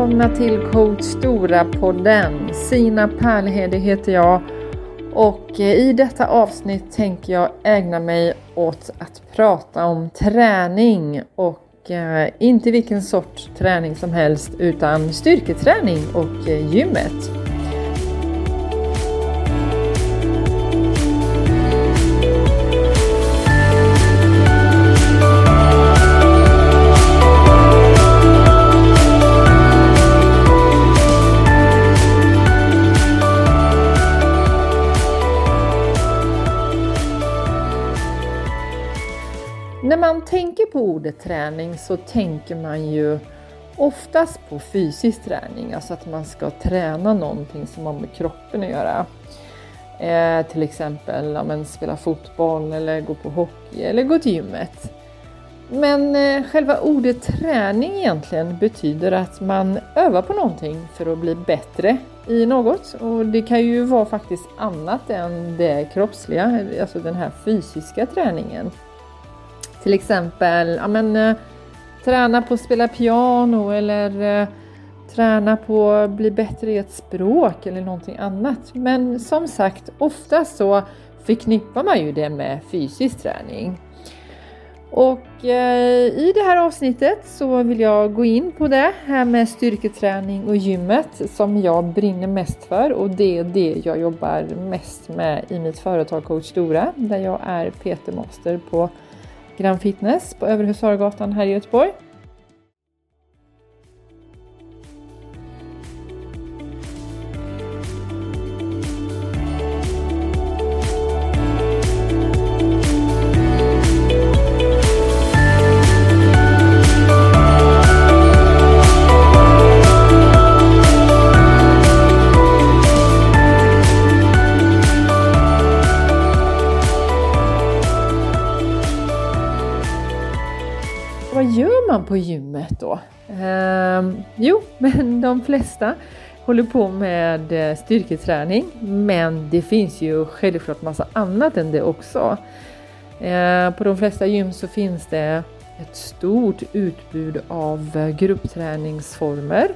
välkomna till Coach Stora-podden. Sina Pärlhede heter jag och eh, i detta avsnitt tänker jag ägna mig åt att prata om träning och eh, inte vilken sorts träning som helst utan styrketräning och eh, gymmet. På ordet träning så tänker man ju oftast på fysisk träning, alltså att man ska träna någonting som har med kroppen att göra. Eh, till exempel ja, men, spela fotboll eller gå på hockey eller gå till gymmet. Men eh, själva ordet träning egentligen betyder att man övar på någonting för att bli bättre i något och det kan ju vara faktiskt annat än det kroppsliga, alltså den här fysiska träningen. Till exempel ja, men, eh, träna på att spela piano eller eh, träna på att bli bättre i ett språk eller någonting annat. Men som sagt, ofta så förknippar man ju det med fysisk träning. Och eh, i det här avsnittet så vill jag gå in på det här med styrketräning och gymmet som jag brinner mest för och det är det jag jobbar mest med i mitt företag Coach Stora där jag är PT Master på Grand Fitness på Övre Husargatan här i Göteborg. De flesta håller på med eh, styrketräning, men det finns ju självklart massa annat än det också. Eh, på de flesta gym så finns det ett stort utbud av eh, gruppträningsformer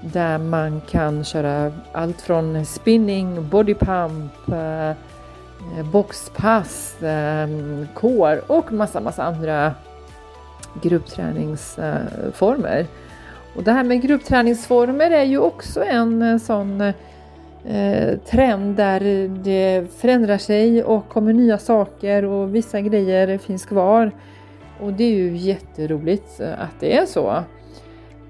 där man kan köra allt från spinning, bodypump, boxpass, ehm, core och massa, massa andra gruppträningsformer. Och det här med gruppträningsformer är ju också en eh, sån eh, trend där det förändrar sig och kommer nya saker och vissa grejer finns kvar. Och det är ju jätteroligt att det är så.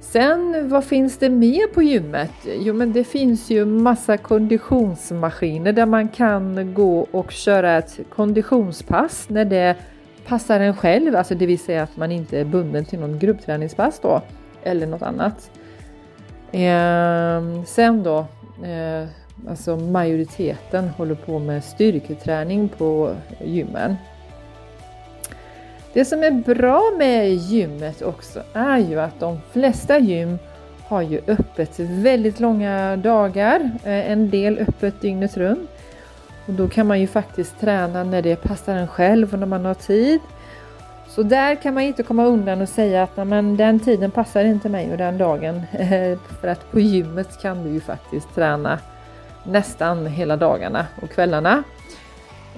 Sen vad finns det mer på gymmet? Jo men det finns ju massa konditionsmaskiner där man kan gå och köra ett konditionspass när det passar en själv, alltså det vill säga att man inte är bunden till någon gruppträningspass då eller något annat. Eh, sen då, eh, alltså majoriteten håller på med styrketräning på gymmen. Det som är bra med gymmet också är ju att de flesta gym har ju öppet väldigt långa dagar, eh, en del öppet dygnet runt. Och då kan man ju faktiskt träna när det passar en själv och när man har tid. Så där kan man inte komma undan och säga att men, den tiden passar inte mig och den dagen. För att på gymmet kan du ju faktiskt träna nästan hela dagarna och kvällarna.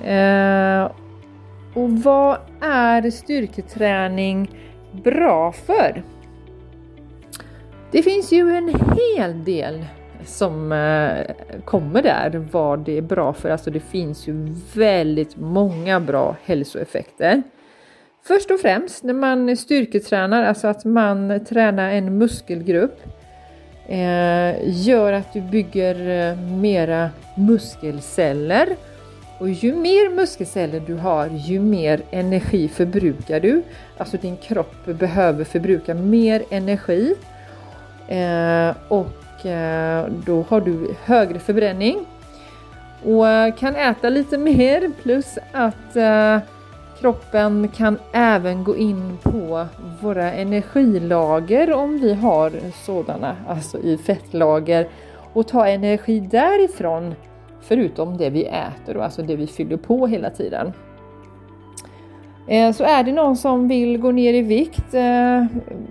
Eh, och vad är styrketräning bra för? Det finns ju en hel del som eh, kommer där, vad det är bra för. Alltså det finns ju väldigt många bra hälsoeffekter. Först och främst när man styrketränar, alltså att man tränar en muskelgrupp, eh, gör att du bygger eh, mera muskelceller. Och ju mer muskelceller du har, ju mer energi förbrukar du. Alltså din kropp behöver förbruka mer energi. Eh, och då har du högre förbränning och kan äta lite mer plus att kroppen kan även gå in på våra energilager om vi har sådana, alltså i fettlager och ta energi därifrån förutom det vi äter och alltså det vi fyller på hela tiden. Eh, så är det någon som vill gå ner i vikt eh,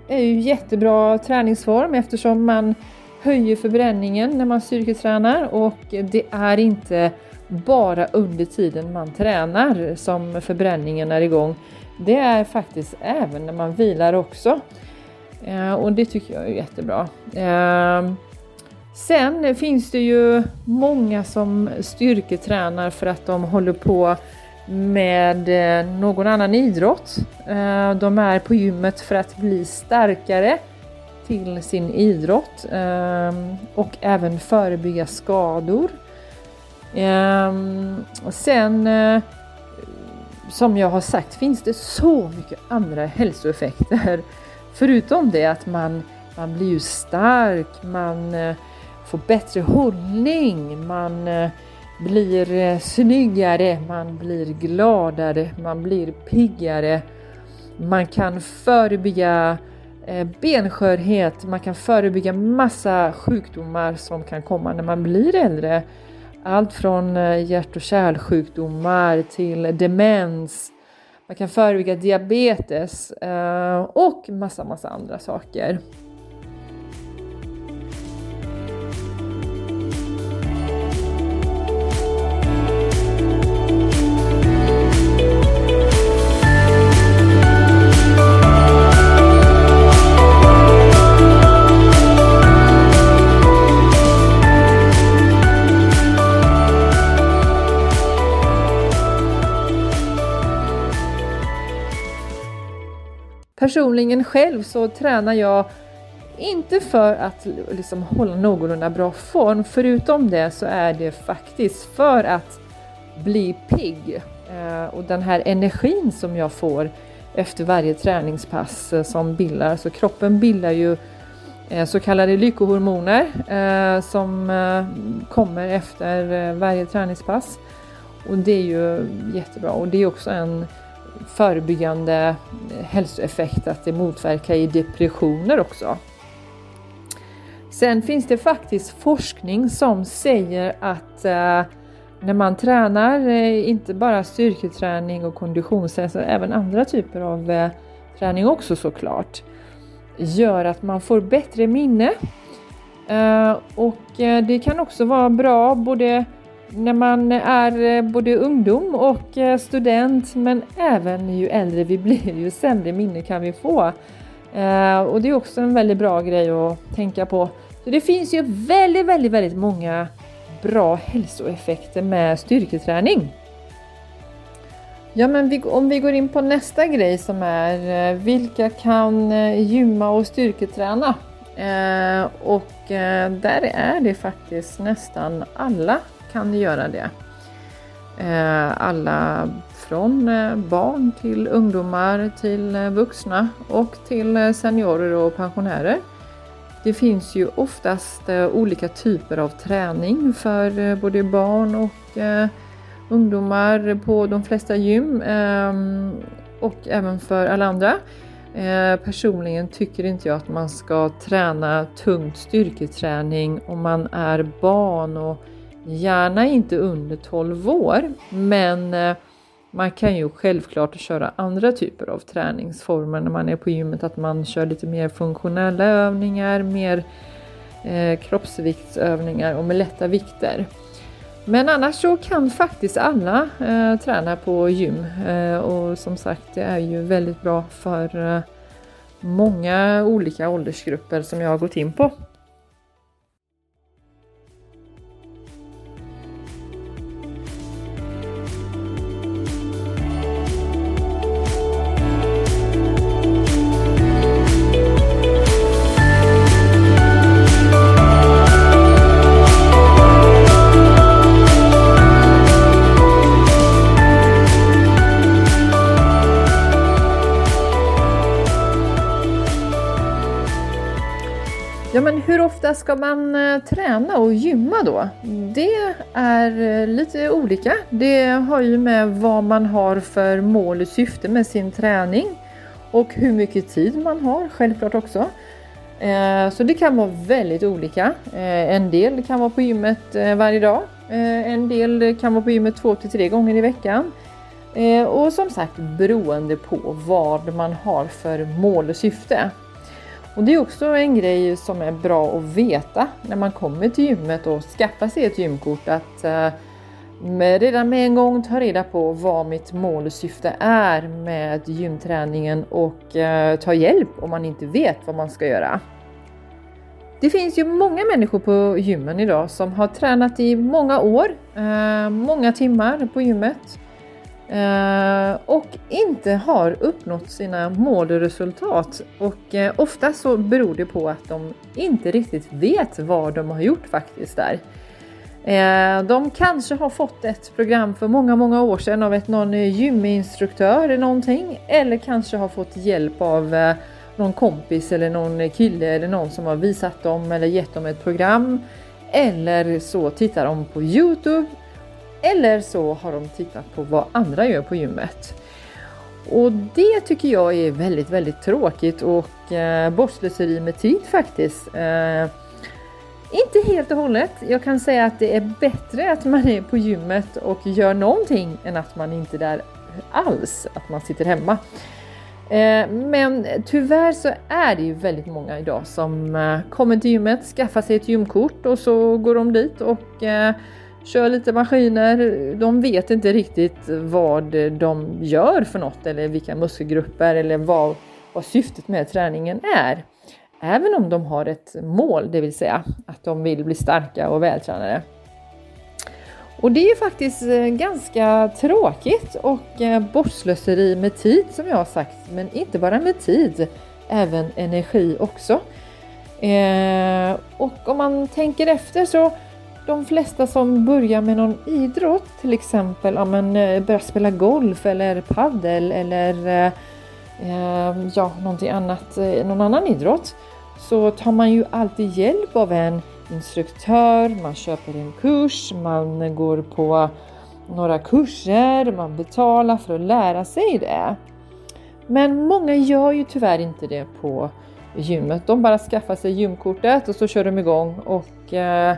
är ju jättebra träningsform eftersom man höjer förbränningen när man styrketränar och det är inte bara under tiden man tränar som förbränningen är igång. Det är faktiskt även när man vilar också. Eh, och det tycker jag är jättebra. Eh, sen finns det ju många som styrketränar för att de håller på med eh, någon annan idrott. De är på gymmet för att bli starkare till sin idrott och även förebygga skador. Ehm, sen eh, som jag har sagt finns det så mycket andra hälsoeffekter. Förutom det att man, man blir ju stark, man eh, får bättre hållning, man eh, blir snyggare, man blir gladare, man blir piggare. Man kan förebygga benskörhet, man kan förebygga massa sjukdomar som kan komma när man blir äldre. Allt från eh, hjärt och kärlsjukdomar till demens. Man kan förebygga diabetes eh, och massa, massa andra saker. Personligen själv så tränar jag inte för att liksom hålla någorlunda bra form. Förutom det så är det faktiskt för att bli pigg. Eh, och den här energin som jag får efter varje träningspass eh, som bildar, så kroppen bildar ju eh, så kallade lyckohormoner som kommer efter varje träningspass. Och det är ju jättebra och det är också en förebyggande eh, hälsoeffekt att det motverkar i depressioner också. Sen finns det faktiskt forskning som säger att eh, när man tränar, eh, inte bara styrketräning och konditionsträning, även andra typer av träning också såklart, gör att man får bättre minne. Och det kan också vara bra både när man är eh, både ungdom och eh, student men även ju äldre vi blir ju sämre minne kan vi få. Eh, och det är också en väldigt bra grej att tänka på. Så det finns ju väldigt, väldigt, väldigt många bra hälsoeffekter med styrketräning. Ja, men vi, om vi går in på nästa grej som är vilka kan gymma och styrketräna? Eh, och eh, där är det faktiskt nästan alla kan göra det. Eh, alla från eh, barn till ungdomar till eh, vuxna och till seniorer och pensionärer. Det finns ju oftast olika typer av träning för både barn och ungdomar på de flesta gym ehm, och även för alla andra. Personligen tycker inte jag att man ska träna tungt styrketräning om man är barn och Gärna inte under 12 år, men eh, man kan ju självklart köra andra typer av träningsformer när man är på gymmet, att man kör lite mer funktionella övningar, mer eh, kroppsviktsövningar och med lätta vikter. Men annars så kan faktiskt alla eh, träna på gym eh, och som sagt det är ju väldigt bra för eh, många olika åldersgrupper som jag har gått in på. Hur ofta ska man eh, träna och gymma då? Det är eh, lite olika. Det har ju med vad man har för mål och syfte med sin träning och hur mycket tid man har självklart också. Eh, så det kan vara väldigt olika. En del kan vara på gymmet varje dag. En del kan vara på gymmet två till tre gånger i veckan. Och som sagt beroende på vad man har för mål och syfte. Och det är också en grej som är bra att veta när man kommer till gymmet och skaffar sig ett gymkort att eh, med, redan med en gång ta reda på vad mitt mål och syfte är med gymträningen och eh, ta hjälp om man inte vet vad man ska göra. Det finns ju många människor på gymmen idag som har tränat i många år, eh, många timmar på gymmet Eh, och inte har uppnått sina mål och resultat. Och ofta så beror det på att de inte riktigt vet vad de har gjort faktiskt där. Eh, de kanske har fått ett program för många, många år sedan av ett någon gyminstruktör eller någonting eller kanske har fått hjälp av eh, någon kompis eller någon kille eller någon som har visat dem eller gett dem ett program. Eller så tittar de på Youtube. Eller så har de tittat på vad andra gör på gymmet. Och det tycker jag är väldigt, väldigt tråkigt och eh, bortslöseri med tid faktiskt. Eh, inte helt och hållet. Jag kan säga att det är bättre att man är på gymmet och gör någonting än att man inte är där alls, att man sitter hemma. Eh, men tyvärr så är det ju väldigt många idag som eh, kommer till gymmet, skaffar sig ett gymkort och så går de dit och eh, kör lite maskiner. De vet inte riktigt vad de gör för något eller vilka muskelgrupper eller vad, vad syftet med träningen är. Även om de har ett mål, det vill säga att de vill bli starka och vältränade. Och det är faktiskt eh, ganska tråkigt och eh, bortslöseri med tid som jag har sagt, men inte bara med tid, även energi också. Eh, och om man tänker efter så de flesta som börjar med någon idrott, till exempel om man eh, börjar spela golf eller paddel eller eh, eh, ja, någonting annat, någon annan idrott, så tar man ju alltid hjälp av en instruktör, man köper en kurs, man går på några kurser, man betalar för att lära sig det. Men många gör ju tyvärr inte det på gymmet. De bara skaffar sig gymkortet och så kör de igång och eh,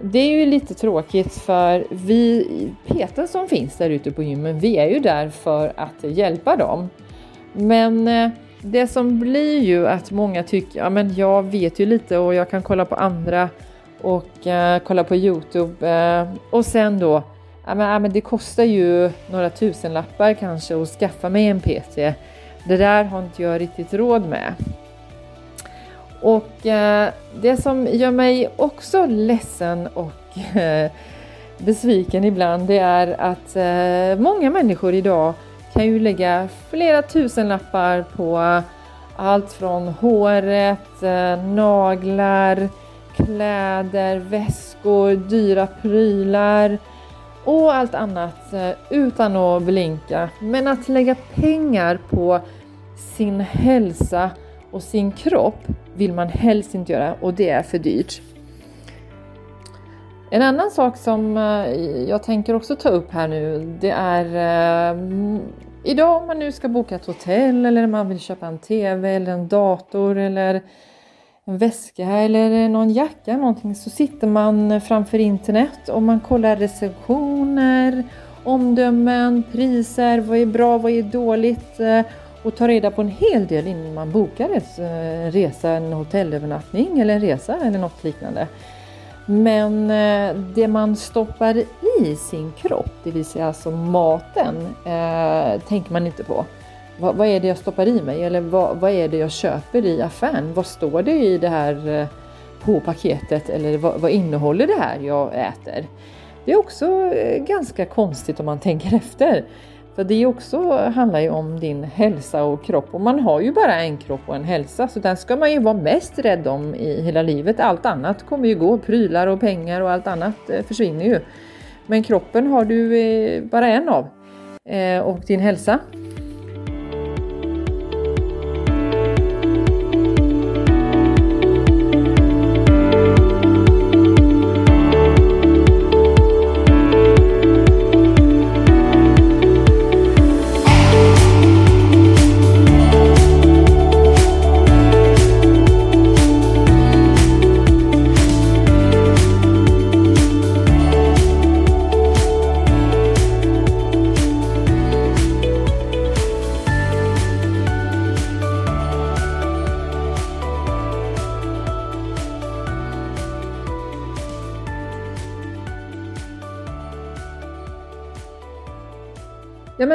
det är ju lite tråkigt för vi PT som finns där ute på gymmen, vi är ju där för att hjälpa dem. Men eh, det som blir ju att många tycker, ja men jag vet ju lite och jag kan kolla på andra och eh, kolla på Youtube eh, och sen då, ja men, ja men det kostar ju några tusenlappar kanske att skaffa mig en PT. Det där har inte jag riktigt råd med. Och Eh, det som gör mig också ledsen och eh, besviken ibland det är att eh, många människor idag kan ju lägga flera tusenlappar på allt från håret, naglar, kläder, väskor, dyra prylar och allt annat utan att blinka. Men att lägga pengar på sin hälsa och sin kropp vill man helst inte göra och det är för dyrt. En annan sak som eh, jag tänker också ta upp här nu det är eh, idag om man nu ska boka ett hotell eller man vill köpa en TV eller en dator eller en väska eller någon jacka någonting så sitter man framför internet och man kollar recensioner, omdömen, priser, vad är bra, vad är dåligt eh, och ta reda på en hel del innan man bokar en eh, resa, en hotellövernattning eller en resa eller något liknande. Men eh, det man stoppar i sin kropp, det vill säga alltså maten, eh, tänker man inte på. Vad, vad, är det jag stoppar i mig? Eller vad, vad, är det jag köper i affären? Vad står det i det här eh, på paketet? Eller vad, vad innehåller det här jag äter? Det är också ganska konstigt om man tänker efter. För det också handlar ju om din hälsa och kropp och man har ju bara en kropp och en hälsa så den ska man ju vara mest rädd om i hela livet. Allt annat kommer ju gå, prylar och pengar och allt annat eh, försvinner ju. Men kroppen har du eh, bara en av eh, och din hälsa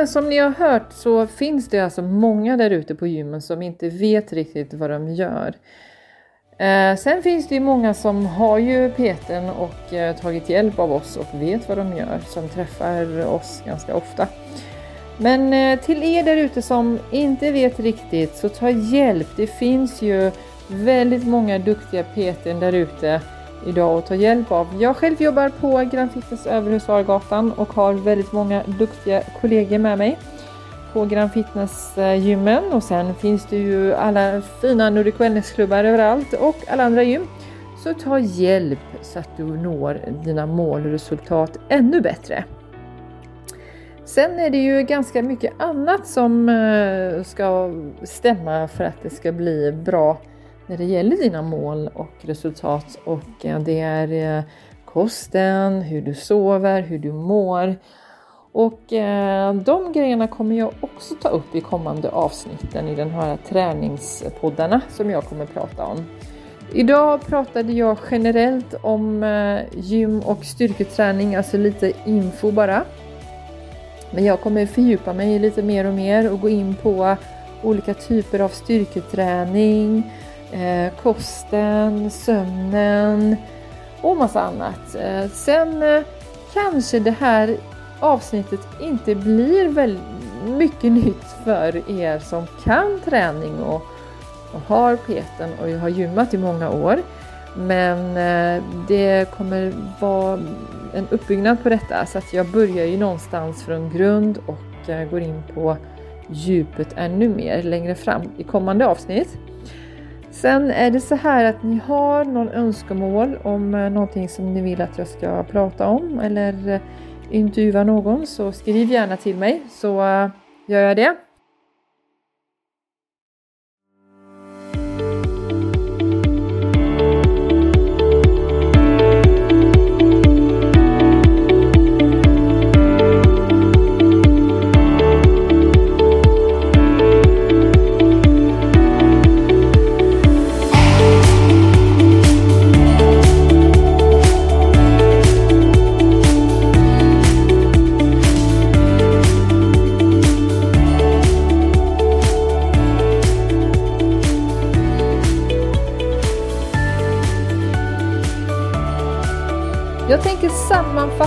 som ni har hört så finns det alltså många där ute på gymmen som inte vet riktigt vad de gör. Eh, sen finns det ju många som har ju peten och eh, tagit hjälp av oss och vet vad de gör, som träffar oss ganska ofta. Men eh, till er där ute som inte vet riktigt så ta hjälp. Det finns ju väldigt många duktiga peten där ute idag att ta hjälp av. Jag själv jobbar på Grand Fitness över Husargatan och har väldigt många duktiga kollegor med mig på Grand Fitness-gymmen eh, och sen finns det ju alla fina Nordic Wellness-klubbar överallt och alla andra gym. Så ta hjälp så att du når dina mål och resultat ännu bättre. Sen är det ju ganska mycket annat som eh, ska stämma för att det ska bli bra när det gäller dina mål och resultat och eh, det är eh, kosten, hur du sover, hur du mår och eh, de grejerna kommer jag också ta upp i kommande avsnitten i den här träningspoddarna som jag kommer prata om. Idag pratade jag generellt om gym och styrketräning, alltså lite info bara. Men jag kommer fördjupa mig lite mer och mer och gå in på olika typer av styrketräning, eh, kosten, sömnen och massa annat. Eh, sen eh, kanske det här avsnittet inte blir väldigt mycket nytt för er som kan träning och, och har peten och har gymmat i många år. Men eh, det kommer vara en uppbyggnad på detta så att jag börjar ju någonstans från grund och eh, går in på djupet ännu mer längre fram i kommande avsnitt. Sen är det så här att ni har någon önskemål om eh, någonting som ni vill att jag ska prata om eller eh, intervjua någon så skriv gärna till mig så eh, gör jag det.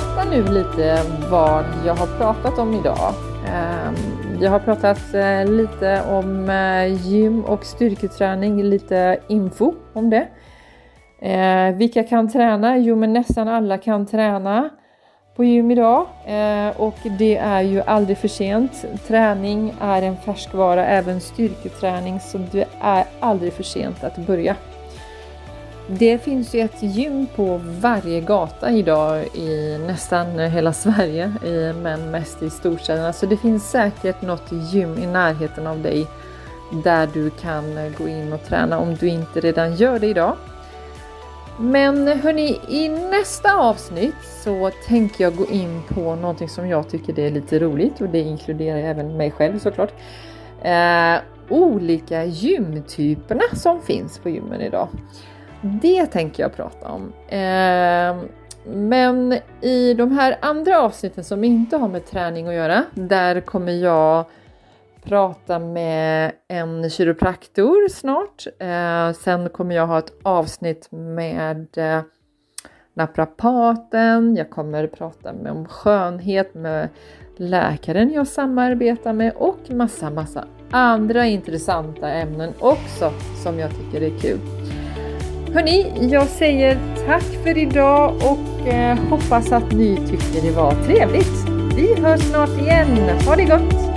Sammanfatta nu lite vad jag har pratat om idag. Ehm, jag har pratat eh, lite om eh, gym och styrketräning, lite info om det. Ehm, vilka kan träna? Jo, men nästan alla kan träna på gym idag ehm, och det är ju aldrig för sent. Träning är en färskvara, även styrketräning, så det är aldrig för sent att börja. Det finns ju ett gym på varje gata idag i nästan hela Sverige, men mest i storstäderna. Så det finns säkert något gym i närheten av dig där du kan gå in och träna om du inte redan gör det idag. Men hörni, i nästa avsnitt så tänker jag gå in på någonting som jag tycker det är lite roligt och det inkluderar även mig själv såklart. Eh, olika gymtyperna som finns på gymmen idag. Det tänker jag prata om. Eh, men i de här andra avsnitten som inte har med träning att göra, där kommer jag prata med en kiropraktor snart. Eh, sen kommer jag ha ett avsnitt med eh, naprapaten. Jag kommer prata med om skönhet med läkaren jag samarbetar med och massa, massa andra intressanta ämnen också som jag tycker är kul. Hörni, jag säger tack för idag och eh, hoppas att ni tyckte det var trevligt. Vi hörs snart igen. Ha det gott!